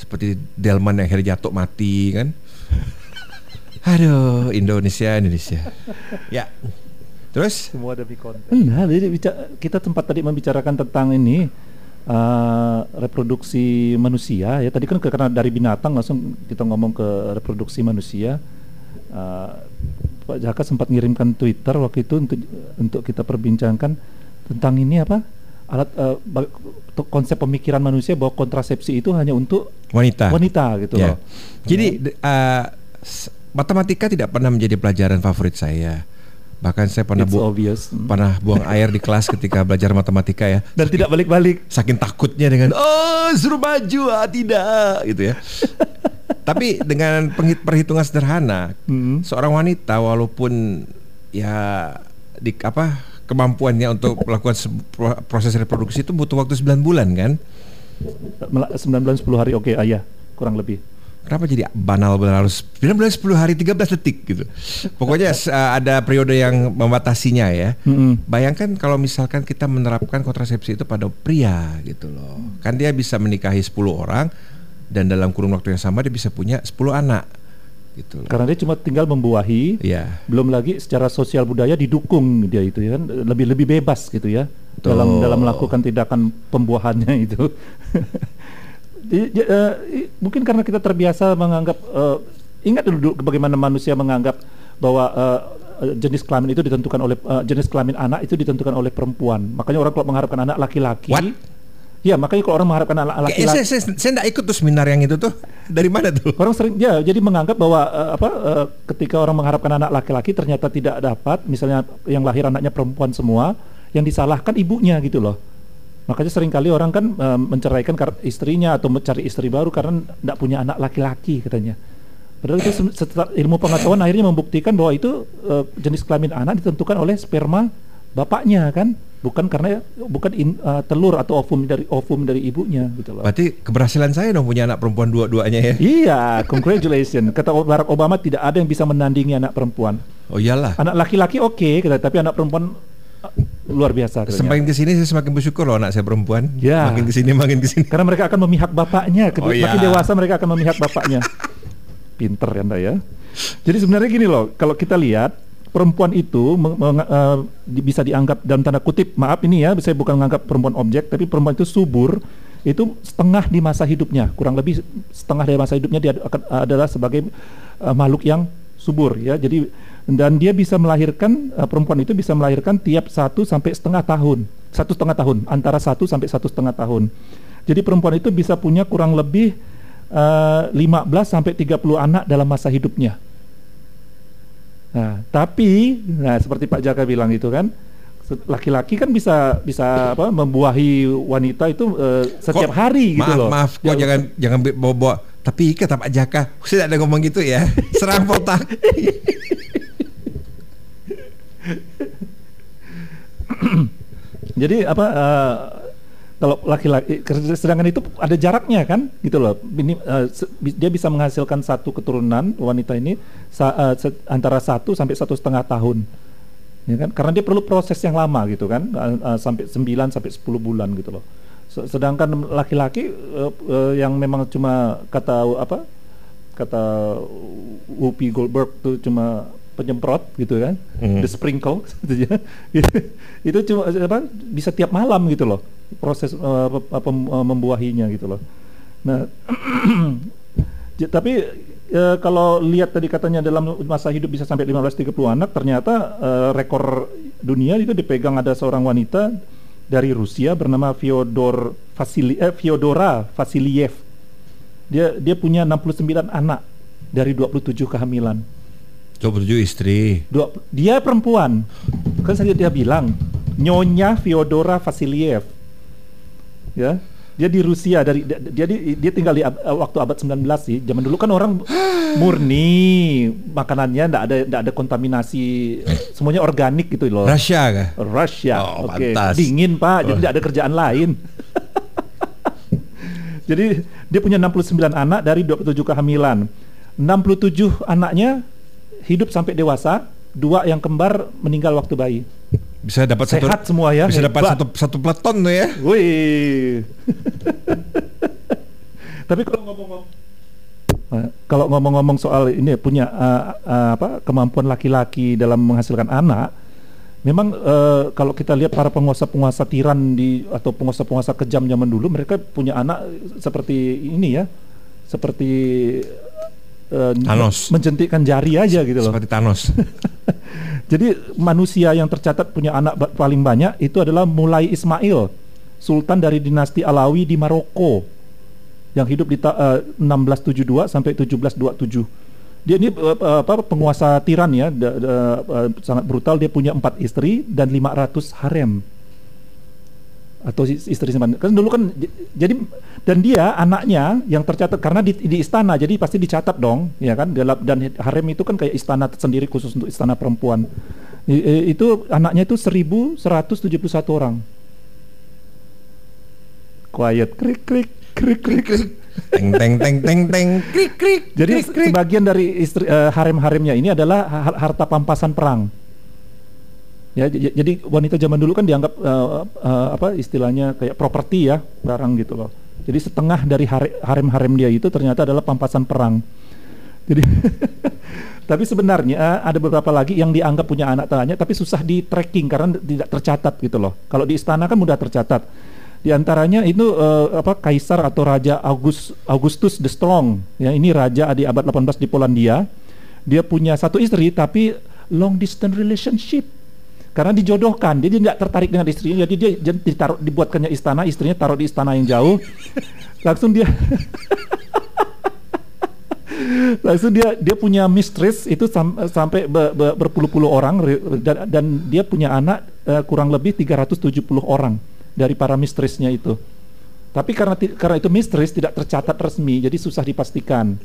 Seperti delman yang akhirnya jatuh mati kan. [LAUGHS] Aduh, Indonesia, Indonesia. Ya. Terus Semua demi konten. Enggak, jadi kita tempat tadi membicarakan tentang ini eh, reproduksi manusia ya. Tadi kan karena dari binatang langsung kita ngomong ke reproduksi manusia. Eh, Pak Jaka sempat ngirimkan Twitter waktu itu untuk untuk kita perbincangkan tentang ini apa alat untuk konsep pemikiran manusia bahwa kontrasepsi itu hanya untuk wanita. wanita gitu Ya. loh. Jadi uh, matematika tidak pernah menjadi pelajaran favorit saya. Bahkan saya pernah bu- obvious. Pernah buang [LAUGHS] air di kelas ketika belajar matematika ya. Dan tidak balik-balik. Saking takutnya dengan oh suruh maju ah tidak gitu ya. [LAUGHS] Tapi dengan perhitungan sederhana, Hmm. seorang wanita walaupun ya di apa kemampuannya untuk melakukan se- pro- proses reproduksi itu butuh waktu 9 bulan kan? Mela- 9 bulan 10 hari oke ah, iya kurang lebih Kenapa jadi banal banal harus bilang 10 hari 13 detik gitu. Pokoknya uh, ada periode yang membatasinya ya. Mm-mm. Bayangkan kalau misalkan kita menerapkan kontrasepsi itu pada pria gitu loh. Kan dia bisa menikahi 10 orang dan dalam kurun waktu yang sama dia bisa punya 10 anak gitu loh. Karena dia cuma tinggal membuahi, Iya. belum lagi secara sosial budaya didukung dia itu ya kan lebih lebih bebas gitu ya Betul. dalam dalam melakukan tindakan pembuahannya [LAUGHS] itu. Di- di- i- mungkin karena kita terbiasa menganggap eh, ingat dulu bagaimana manusia menganggap bahwa eh, jenis kelamin itu ditentukan oleh eh, jenis kelamin anak itu ditentukan oleh perempuan. Makanya orang kalau mengharapkan anak laki-laki? Ya makanya kalau orang mengharapkan anak laki-laki, saya, saya, saya nggak ikut tuh seminar yang itu tuh. [LAUGHS] Dari mana tuh? Orang sering ya jadi menganggap bahwa eh, apa eh, ketika orang mengharapkan anak laki-laki ternyata tidak dapat, misalnya yang lahir anaknya perempuan semua, yang disalahkan ibunya gitu loh. Makanya sering kali orang kan eh, menceraikan istrinya atau mencari istri baru karena tidak punya anak laki-laki katanya. Padahal itu se- setelah ilmu pengetahuan akhirnya membuktikan bahwa itu eh, jenis kelamin anak ditentukan oleh sperma bapaknya kan, bukan karena bukan in- eh, telur atau ovum dari ovum dari ibunya gitu loh. Berarti keberhasilan saya dong punya anak perempuan dua-duanya ya. Iya, congratulations. Kata Barack Obama tidak ada yang bisa menandingi anak perempuan. Oh iyalah. Anak laki-laki oke, kata, tapi anak perempuan uh, luar biasa. katanya. Semakin ke sini saya semakin bersyukur loh anak saya perempuan. Ya. Makin ke sini makin ke sini. Karena mereka akan memihak bapaknya. Kedua- Oh, iya. Makin dewasa mereka akan memihak bapaknya. Pinter ya anda ya. Jadi sebenarnya gini loh, kalau kita lihat perempuan itu meng- meng- eh, bisa dianggap dalam tanda kutip, maaf ini ya, saya bukan menganggap perempuan objek, tapi perempuan itu subur itu setengah di masa hidupnya, kurang lebih setengah dari masa hidupnya dia akan adalah sebagai eh, makhluk yang subur ya. Jadi dan dia bisa melahirkan eh, perempuan itu bisa melahirkan tiap satu sampai setengah tahun, satu setengah tahun, antara satu sampai satu setengah tahun. Jadi perempuan itu bisa punya kurang lebih eh, 15 sampai 30 anak dalam masa hidupnya. Nah, tapi nah seperti Pak Jaka bilang itu kan laki-laki kan bisa bisa apa membuahi wanita itu eh, setiap Kok- hari gitu maaf, loh. Maaf, kok Ya, jangan jangan bawa-bawa. Tapi kata Pak Jaka, saya tidak ada ngomong gitu ya. [LAUGHS] Serang potak. Jadi apa eh, kalau laki-laki sedangkan itu ada jaraknya kan gitu loh. Ini bi- dia bisa menghasilkan satu keturunan wanita ini sa- se- antara satu sampai satu setengah tahun. Ya kan? Karena dia perlu proses yang lama gitu kan eh, eh, sampai 9 sampai 10 bulan gitu loh. Se- Sedangkan laki-laki eh, eh, yang memang cuma kata apa? Kata Whoopi Goldberg tuh cuma penyemprot gitu kan, Hmm. the sprinkle [LAUGHS] gitu ya. itu cuma apa bisa tiap malam gitu loh proses pe- apa, eh, membuahinya gitu loh. Nah, [CLEARS THROAT] tapi eh, kalau lihat tadi katanya dalam masa hidup bisa sampai 15-30 anak, ternyata eh, rekor dunia itu dipegang ada seorang wanita dari Rusia bernama Fyodor Vasili eh, Fyodora Vasiliev. Dia dia punya 69 anak dari 27 kehamilan. 27 istri. Dua, dia perempuan. Kan saya dia bilang Nyonya Fyodora Vasiliev. Ya. Dia di Rusia dari dia dia, di- dia tinggal di ab- eh, waktu abad 19 sih. Zaman dulu kan orang [GASPS] murni makanannya enggak ada enggak ada kontaminasi semuanya organik gitu loh. Russia kah? Rusia. Oh, Oke. pantas. Dingin, Pak. Jadi Oh. tidak ada kerjaan lain. [LAUGHS] Jadi dia punya 69 anak dari 27 kehamilan. 67 anaknya hidup sampai dewasa, dua yang kembar meninggal waktu bayi. Bisa dapat satu Sehat semua ya, Bisa dapat satu satu peleton tuh ya. Wih. Tapi kalau ngomong Eh, kalau ngomong-ngomong soal ini punya eh, eh, apa kemampuan laki-laki dalam menghasilkan anak, memang eh, kalau kita lihat para penguasa-penguasa tiran di atau penguasa-penguasa kejam zaman dulu, mereka punya anak seperti ini ya, seperti Thanos. menjentikkan jari aja gitu loh. Seperti Thanos. [LAUGHS] Jadi manusia yang tercatat punya anak paling banyak itu adalah mulai Ismail, sultan dari dinasti Alawi di Maroko yang hidup di eh, 1672 sampai 1727. Dia ini eh, apa penguasa tiran ya, da- da- eh, sangat brutal. Dia punya empat istri dan 500 harem atau is- istri simpan. Kan dulu kan jadi dan dia anaknya yang tercatat karena di, di istana jadi pasti dicatat dong, ya kan? Dalam dan harem itu kan kayak istana sendiri khusus untuk istana perempuan. I- i- itu anaknya itu 1171 orang. Quiet krik krik krik krik krik. Teng teng teng teng teng krik krik. Jadi krik, krik. sebagian dari istri eh, harem-haremnya ini adalah ha- harta pampasan perang. Ya, j- jadi wanita zaman dulu kan dianggap eh, eh, apa istilahnya kayak properti ya, barang gitu loh. Jadi setengah dari hare- harem-harem dia itu ternyata adalah pampasan perang. Jadi [LAUGHS] tapi sebenarnya ada beberapa lagi yang dianggap punya anak tanya tapi susah di tracking karena tidak tercatat gitu loh. Kalau di istana kan mudah tercatat. Di antaranya itu eh, apa kaisar atau raja August, Augustus the Strong. Ya, ini raja di abad 18 di Polandia. Dia punya satu istri tapi long distance relationship. Karena dijodohkan, dia tidak tertarik dengan istrinya, jadi dia ditaruh dibuatkannya istana, istrinya taruh di istana yang jauh. [LAUGHS] Langsung dia [LAUGHS] langsung dia dia punya mistress itu sam- sampai be- be- berpuluh-puluh orang dan, dan dia punya anak eh, kurang lebih 370 orang dari para mistressnya itu. Tapi karena karena itu mistress tidak tercatat resmi, jadi susah dipastikan.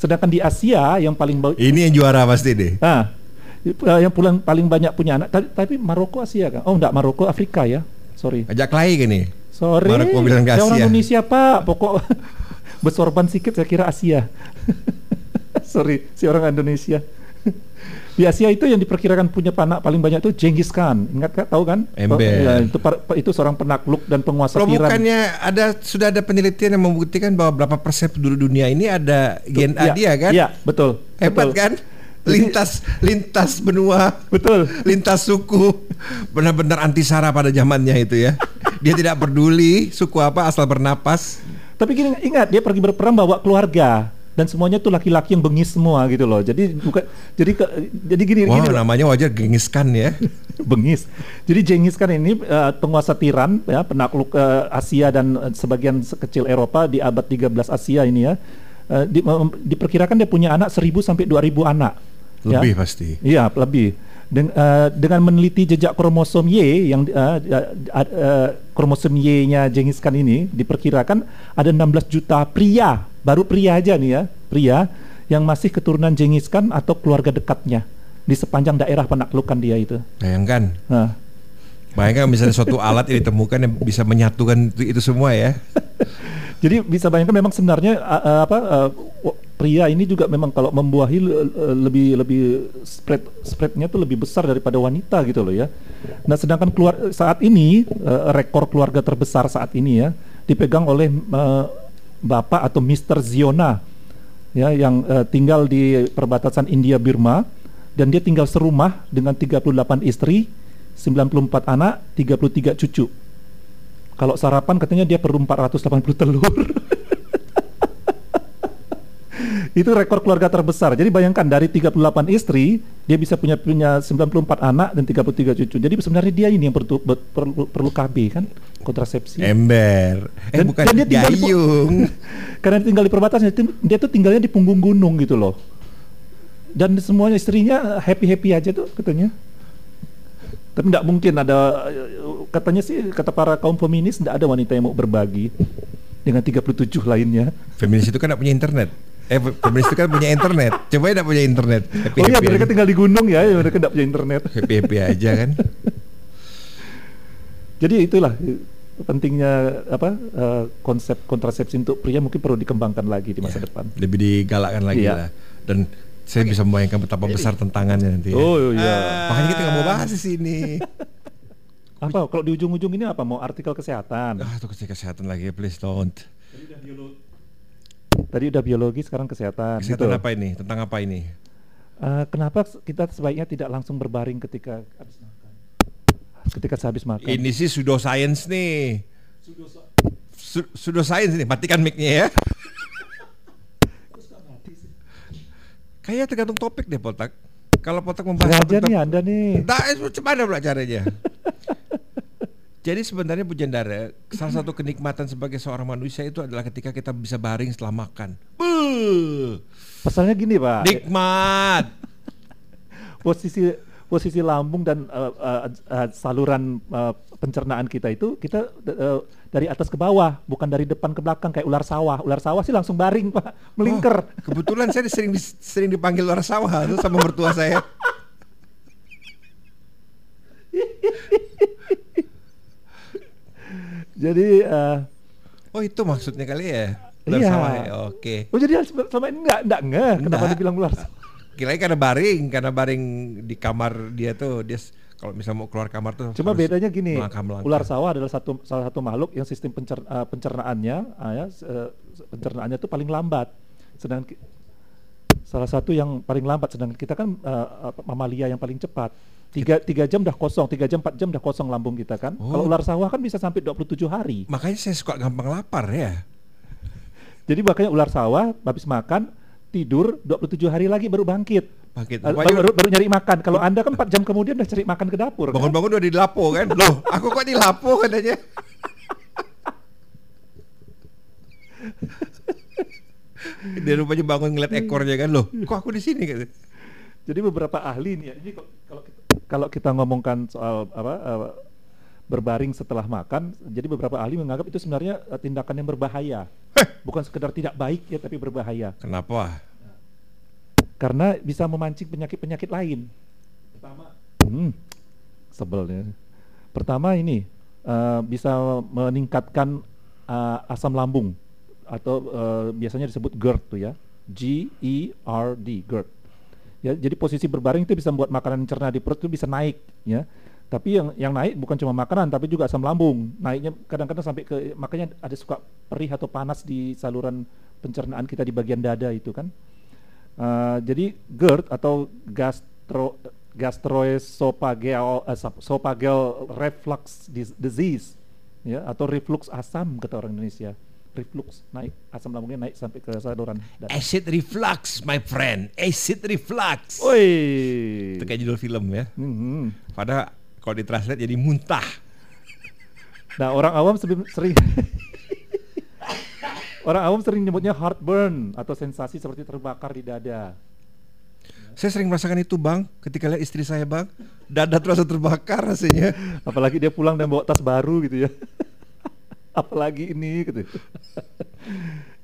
Sedangkan di Asia yang paling Ini yang juara pasti deh. ah, yang pulang paling banyak punya anak, ta- tapi Maroko Asia kan? Oh enggak, Maroko Afrika ya. Sorry. Ajak lagi gini. Sorry. Maroko bilang saya orang Asia. Indonesia Pak, pokok [LAUGHS] bersorban sedikit saya kira Asia. [LAUGHS] Sorry, si orang Indonesia. Di Asia itu yang diperkirakan punya anak paling banyak itu Genghis Khan. Ingat kan? Tahu kan? Ember. Ya, itu itu seorang penakluk dan penguasa Kalau tiran. bukannya ada sudah ada penelitian yang membuktikan bahwa berapa persen penduduk dunia ini ada gen A Iya, dia kan? Iya, betul. Hebat betul. kan? Lintas lintas benua, Betul. lintas suku, benar-benar anti sara pada zamannya itu ya. Dia tidak peduli suku apa asal bernapas. Tapi gini ingat dia pergi berperang bawa keluarga dan semuanya tuh laki-laki yang bengis semua gitu loh. Jadi bukan jadi ke, jadi gini Wah, gini loh. namanya wajar gengiskan ya. [LAUGHS] bengis. Jadi Genghis Khan ini eh, penguasa tiran ya penakluk eh, Asia dan eh, sebagian sekecil Eropa di abad 13 Asia ini ya. Eh, di- mem- diperkirakan dia punya anak 1000 sampai 2000 anak. Ya. Lebih pasti. Iya, lebih. Den- eh, dengan meneliti jejak kromosom Y yang eh, eh, eh, kromosom Y-nya Genghis Khan ini diperkirakan ada 16 juta pria, baru pria aja nih ya, pria yang masih keturunan Genghis Khan atau keluarga dekatnya di sepanjang daerah penaklukan dia itu. Bayangkan, Nah, bayangkan misalnya suatu alat yang ditemukan yang bisa menyatukan itu, itu semua ya. [LAUGHS] jadi bisa bayangkan memang sebenarnya uh, uh, apa uh, pria ini juga memang kalau membuahi le- le- lebih lebih spread spreadnya tuh lebih besar daripada wanita gitu loh ya. Nah sedangkan keluar saat ini uh, rekor keluarga terbesar saat ini ya dipegang oleh bapak atau Mr. Ziona ya yang tinggal di perbatasan India Burma dan dia tinggal serumah dengan 38 istri, 94 anak, 33 cucu. Kalau sarapan katanya dia perlu 480 telur. [LAUGHS] Itu rekor keluarga terbesar. Jadi bayangkan dari 38 istri, dia bisa punya punya 94 anak dan 33 cucu. Jadi sebenarnya dia ini yang perlu perlu, perlu KB kan, kontrasepsi. Ember. Eh Dan- bukan dan dia tinggal di. [LAUGHS] Karena tinggal di perbatasan, dia- dia tuh tinggalnya di punggung gunung gitu loh. Dan semuanya istrinya happy-happy aja tuh katanya. Tapi tidak mungkin ada katanya sih kata para kaum feminis tidak ada wanita yang mau berbagi dengan 37 lainnya. Feminis itu kan tidak punya internet. Eh, feminis itu kan punya internet. Coba tidak punya internet. Happy oh iya happy mereka aja. tinggal di gunung ya, ya mereka tidak punya internet. happy happy aja kan. Jadi itulah pentingnya apa eh, konsep kontrasepsi untuk pria mungkin perlu dikembangkan lagi di masa Ya, depan. Lebih digalakkan lagi Iya. lah. Dan saya bisa membayangkan betapa besar tantangannya nanti. Ya. Oh, iya. Makanya kita nggak mau bahas di sini. [LAUGHS] Apa kalau di ujung-ujung ini apa mau artikel kesehatan? ah, itu kesehatan lagi, please don't. Tadi udah biologi, sekarang kesehatan. Kesehatan gitu. apa ini? Tentang apa ini? Eh, kenapa kita sebaiknya tidak langsung berbaring ketika habis makan? Ketika sehabis makan. Ini sih pseudoscience nih. Su- Pseudoscience nih, matikan mic-nya ya. Kayak tergantung topik deh Potak. Kalau Potak membahas Sengaja nih Anda nih. Nah, itu mana pula caranya? Jadi sebenarnya Bu Jandara, salah satu kenikmatan sebagai seorang manusia itu adalah ketika kita bisa baring setelah makan. Buh, Pasalnya gini Pak, nikmat. [LAUGHS] posisi posisi lambung dan eh, eh, eh, saluran eh, pencernaan kita itu kita eh, dari atas ke bawah, bukan dari depan ke belakang kayak ular sawah. Ular sawah sih langsung baring Pak, melingkar. Oh, kebetulan saya sering dis- sering dipanggil luar sawah tuh sama mertua saya. [LAUGHS] Jadi eh, Oh itu maksudnya kali ya? Ular Iya. sawah ya, oke. Oh jadi selama ini nggak nggak ngeh kenapa dibilang ular? Kirain karena baring, karena baring di kamar dia tuh dia kalau misalnya mau keluar kamar tuh Cuma bedanya gini, melangkah-melangkah. ular sawah adalah satu salah satu makhluk yang sistem pencer, eh, pencernaannya, ah, ya, s- pencernaannya itu paling lambat. Sedangkan salah satu yang paling lambat, sedangkan kita kan apa, mamalia yang paling cepat. Tiga, tiga jam dah kosong, tiga jam, empat jam dah kosong lambung kita kan. Oh. Kalau ular sawah kan bisa sampai 27 hari. Makanya saya suka gampang lapar ya. Jadi makanya ular sawah habis makan tidur 27 hari lagi baru bangkit. Bangkit. Pokoknya- baru, baru nyari makan. Kalau Anda kan 4 jam kemudian udah cari makan ke dapur. kan? Bangun-bangun udah di lapo kan? Loh, aku kok di lapo katanya. Dia rupanya bangun ngeliat ekornya kan loh. Kok aku di sini gitu. Jadi beberapa ahli nih ya, ini kok- kalau kalau kita ngomongkan soal apa eh, berbaring setelah makan, jadi beberapa ahli menganggap itu sebenarnya eh, tindakan yang berbahaya. Bukan sekedar tidak baik ya, tapi berbahaya. Kenapa? Karena bisa memancing penyakit-penyakit lain. Pertama, hmm, sebelnya. Pertama ini eh, bisa meningkatkan eh, asam lambung atau eh, biasanya disebut GERD tuh ya, G E R D GERD. Ya, jadi posisi berbaring itu bisa membuat makanan cerna di perut itu bisa naik, ya. Tapi yang yang naik bukan cuma makanan, tapi juga asam lambung. Naiknya kadang-kadang sampai ke makanya ada suka perih atau panas di saluran pencernaan kita di bagian dada itu kan. Uh, jadi GERD atau gastro gastroesophageal eh, sop- esophageal reflux dis- disease ya atau reflux asam kata orang Indonesia. Reflux naik asam lambungnya naik sampai ke saluran. Acid reflux, my friend. Acid reflux. Oi. Itu kayak judul film ya. Mhm. Padahal kalau ditranslate jadi muntah. Nah, orang awam sering, sering [LAUGHS] Orang awam sering nyebutnya heartburn atau sensasi seperti terbakar di dada. Saya sering merasakan itu bang, ketika lihat istri saya bang, dada terasa terbakar rasanya. Apalagi dia pulang dan bawa tas baru gitu ya. [LAUGHS] Apalagi ini gitu.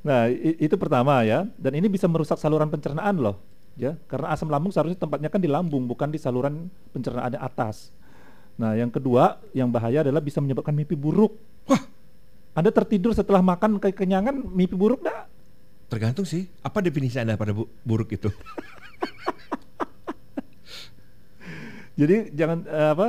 nah, itu pertama ya. Dan ini bisa merusak saluran pencernaan loh. Ya, karena asam lambung seharusnya tempatnya kan di lambung, bukan di saluran pencernaan atas. Nah, yang kedua yang bahaya adalah bisa menyebabkan mimpi buruk. Wah, Anda tertidur setelah makan kekenyangan, mimpi buruk dah. tergantung sih. Apa definisi anda pada bu- buruk itu? [LAUGHS] Jadi jangan eh, apa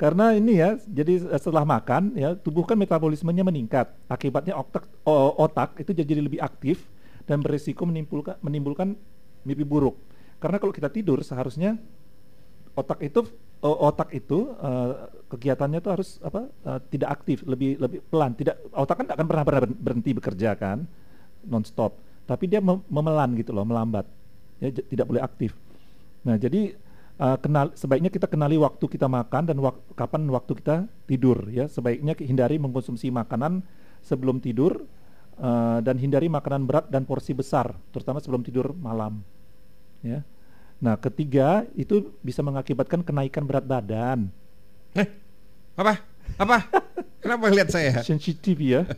karena ini ya, jadi setelah makan ya tubuh kan metabolismenya meningkat. Akibatnya otak otak itu jadi lebih aktif dan berisiko menimbulkan menimbulkan mimpi buruk. Karena kalau kita tidur seharusnya otak itu otak itu eh, kegiatannya tuh harus apa eh, tidak aktif, lebih lebih pelan. Tidak otak kan tidak akan pernah pernah berhenti bekerja kan, nonstop. Tapi dia mem- memelan gitu loh, melambat. Ya tidak boleh aktif. Nah jadi uh, kenal sebaiknya kita kenali waktu kita makan dan wak- kapan waktu kita tidur ya. Sebaiknya hindari mengkonsumsi makanan sebelum tidur uh, dan hindari makanan berat dan porsi besar, terutama sebelum tidur malam. Ya. Nah ketiga itu bisa mengakibatkan kenaikan berat badan. Eh, apa? Apa? Kenapa lihat saya? Sensitif ya. [LAUGHS]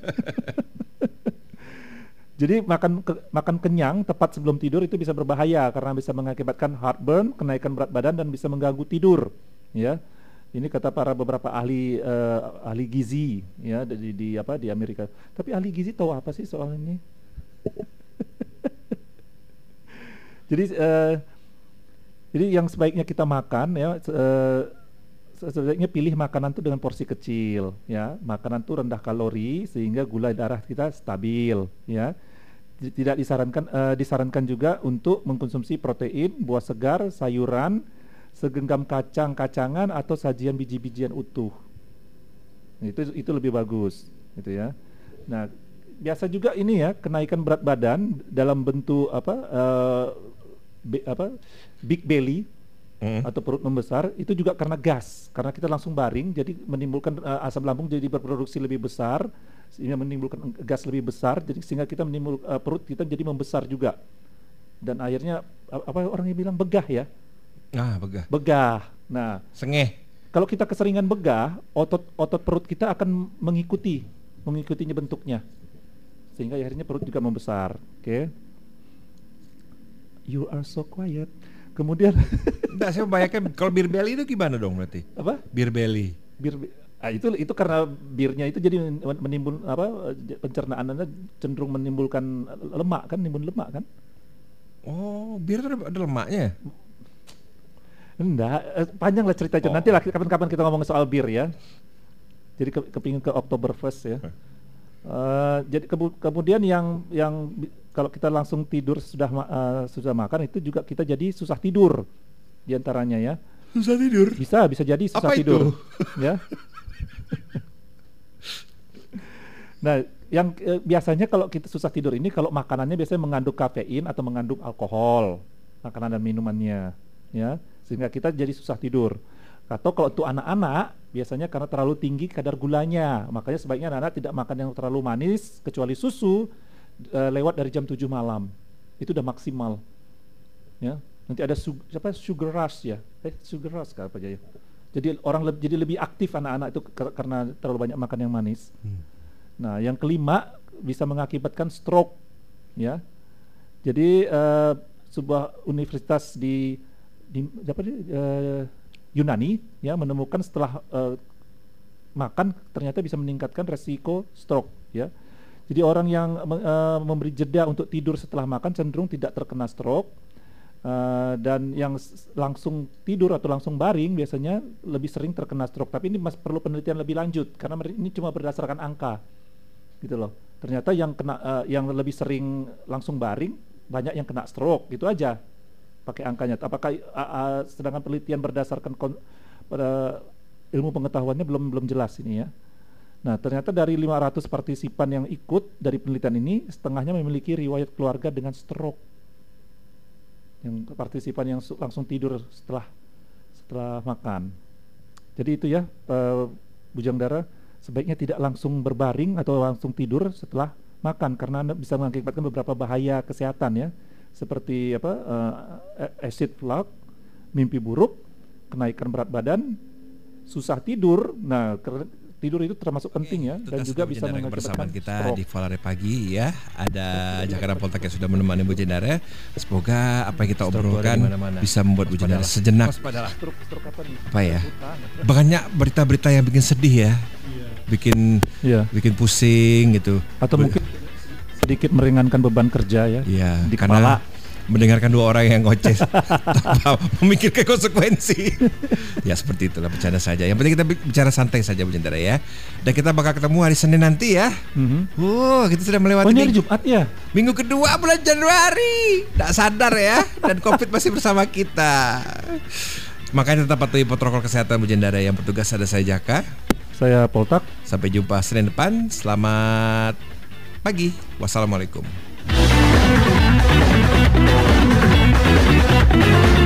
Jadi makan ke- makan kenyang tepat sebelum tidur itu bisa berbahaya karena bisa mengakibatkan heartburn, kenaikan berat badan dan bisa mengganggu tidur. Ya, ini kata para beberapa ahli eh, ahli gizi ya di, di apa di Amerika. Tapi ahli gizi tahu apa sih soal ini? [LAUGHS] jadi eh, jadi yang sebaiknya kita makan ya se- sebaiknya pilih makanan tuh dengan porsi kecil ya makanan tuh rendah kalori sehingga gula darah kita stabil ya tidak disarankan eh, disarankan juga untuk mengkonsumsi protein buah segar sayuran segenggam kacang-kacangan atau sajian biji-bijian utuh Nah, itu itu lebih bagus gitu ya nah biasa juga ini ya kenaikan berat badan dalam bentuk apa eh, be- apa big belly Hmm. atau perut membesar itu juga karena gas karena kita langsung baring jadi menimbulkan eh, asam lambung jadi berproduksi lebih besar sehingga menimbulkan gas lebih besar jadi sehingga kita menimbul eh, perut kita jadi membesar juga dan akhirnya apa orang yang bilang begah ya Ah, begah. begah nah Sengeh. kalau kita keseringan begah otot otot perut kita akan mengikuti mengikutinya bentuknya sehingga akhirnya perut juga membesar oke you are so quiet kemudian Enggak, saya membayangkan kalau beer belly itu gimana dong berarti? apa Beer belly. bir Ah, itu itu karena birnya itu jadi menimbul apa pencernaannya cenderung menimbulkan lemak kan, nimbun lemak kan? Oh, bir itu ada, ada lemaknya. Enggak, eh, panjang lah ceritanya. Oh. Nanti lah kapan-kapan kita ngomong soal bir ya. Jadi ke, kepingin ke Oktoberfest ya. Uh, jadi kebu- kemudian yang yang kalau kita langsung tidur sudah uh, sudah makan itu juga kita jadi susah tidur di antaranya ya. Susah tidur. Bisa bisa jadi susah Apa itu? tidur. ya. [LAUGHS] [LAUGHS] nah, yang eh, biasanya kalau kita susah tidur ini kalau makanannya biasanya mengandung kafein atau mengandung alkohol, makanan dan minumannya, ya, sehingga kita jadi susah tidur. Atau kalau untuk anak-anak biasanya karena terlalu tinggi kadar gulanya, makanya sebaiknya anak-anak tidak makan yang terlalu manis kecuali susu eh, lewat dari jam 7 malam. Itu udah maksimal. Ya. Nanti ada siapa sugar rush ya. Eh sugar rush apa aja ya. Jadi orang leb- jadi lebih aktif anak-anak itu kar- karena terlalu banyak makan yang manis. Nah, yang kelima bisa mengakibatkan stroke, ya. Jadi eh, sebuah universitas di di apa di, eh, Yunani ya menemukan setelah eh, makan ternyata bisa meningkatkan resiko stroke, ya. Jadi orang yang eh, memberi jeda untuk tidur setelah makan cenderung tidak terkena stroke. Eh, dan yang langsung tidur atau langsung baring biasanya lebih sering terkena stroke. Tapi ini mas perlu penelitian lebih lanjut karena ini cuma berdasarkan angka, gitu loh. Ternyata yang kena eh, yang lebih sering langsung baring banyak yang kena stroke, gitu aja. Pakai angkanya. Apakah a- a- sedangkan penelitian berdasarkan kon- pada ilmu pengetahuannya belum belum jelas ini ya. Nah, ternyata dari 500 partisipan yang ikut dari penelitian ini setengahnya memiliki riwayat keluarga dengan stroke yang partisipan yang su- langsung tidur setelah setelah makan. Jadi itu ya, eh, bujang dara sebaiknya tidak langsung berbaring atau langsung tidur setelah makan karena anda bisa mengakibatkan beberapa bahaya kesehatan ya, seperti apa eh, acid flux, mimpi buruk, kenaikan berat badan, susah tidur. Nah, tidur itu termasuk penting ya, dan juga bisa mengakibatkan kita stroke. di Valare pagi ya. Ada Jakarta Poltek yang sudah menemani Bu Jendara. Semoga apa yang kita obrolkan bisa membuat Bu Jendara sejenak apa ya? Utang. Banyak berita-berita yang bikin sedih ya. Bikin Iya. bikin pusing gitu. Atau mungkin sedikit meringankan beban kerja ya. Iya, di karena kepala. Mendengarkan dua orang yang ngoceh tanpa memikirkan konsekuensi. ya seperti itulah bercanda saja. Yang penting kita bi- bicara santai saja Bu ya. Dan kita bakal ketemu hari Senin nanti ya. Mhm. Wow, kita sudah melewati Oh ini hari Jumat ya? minggu kedua bulan Januari. Tidak sadar ya. Dan Covid masih bersama kita. Makanya tetap patuhi protokol kesehatan Bu Jendara yang bertugas ada saya Jaka. Saya Poltak. Sampai jumpa Senin depan. Selamat pagi. Wassalamualaikum. Thank you.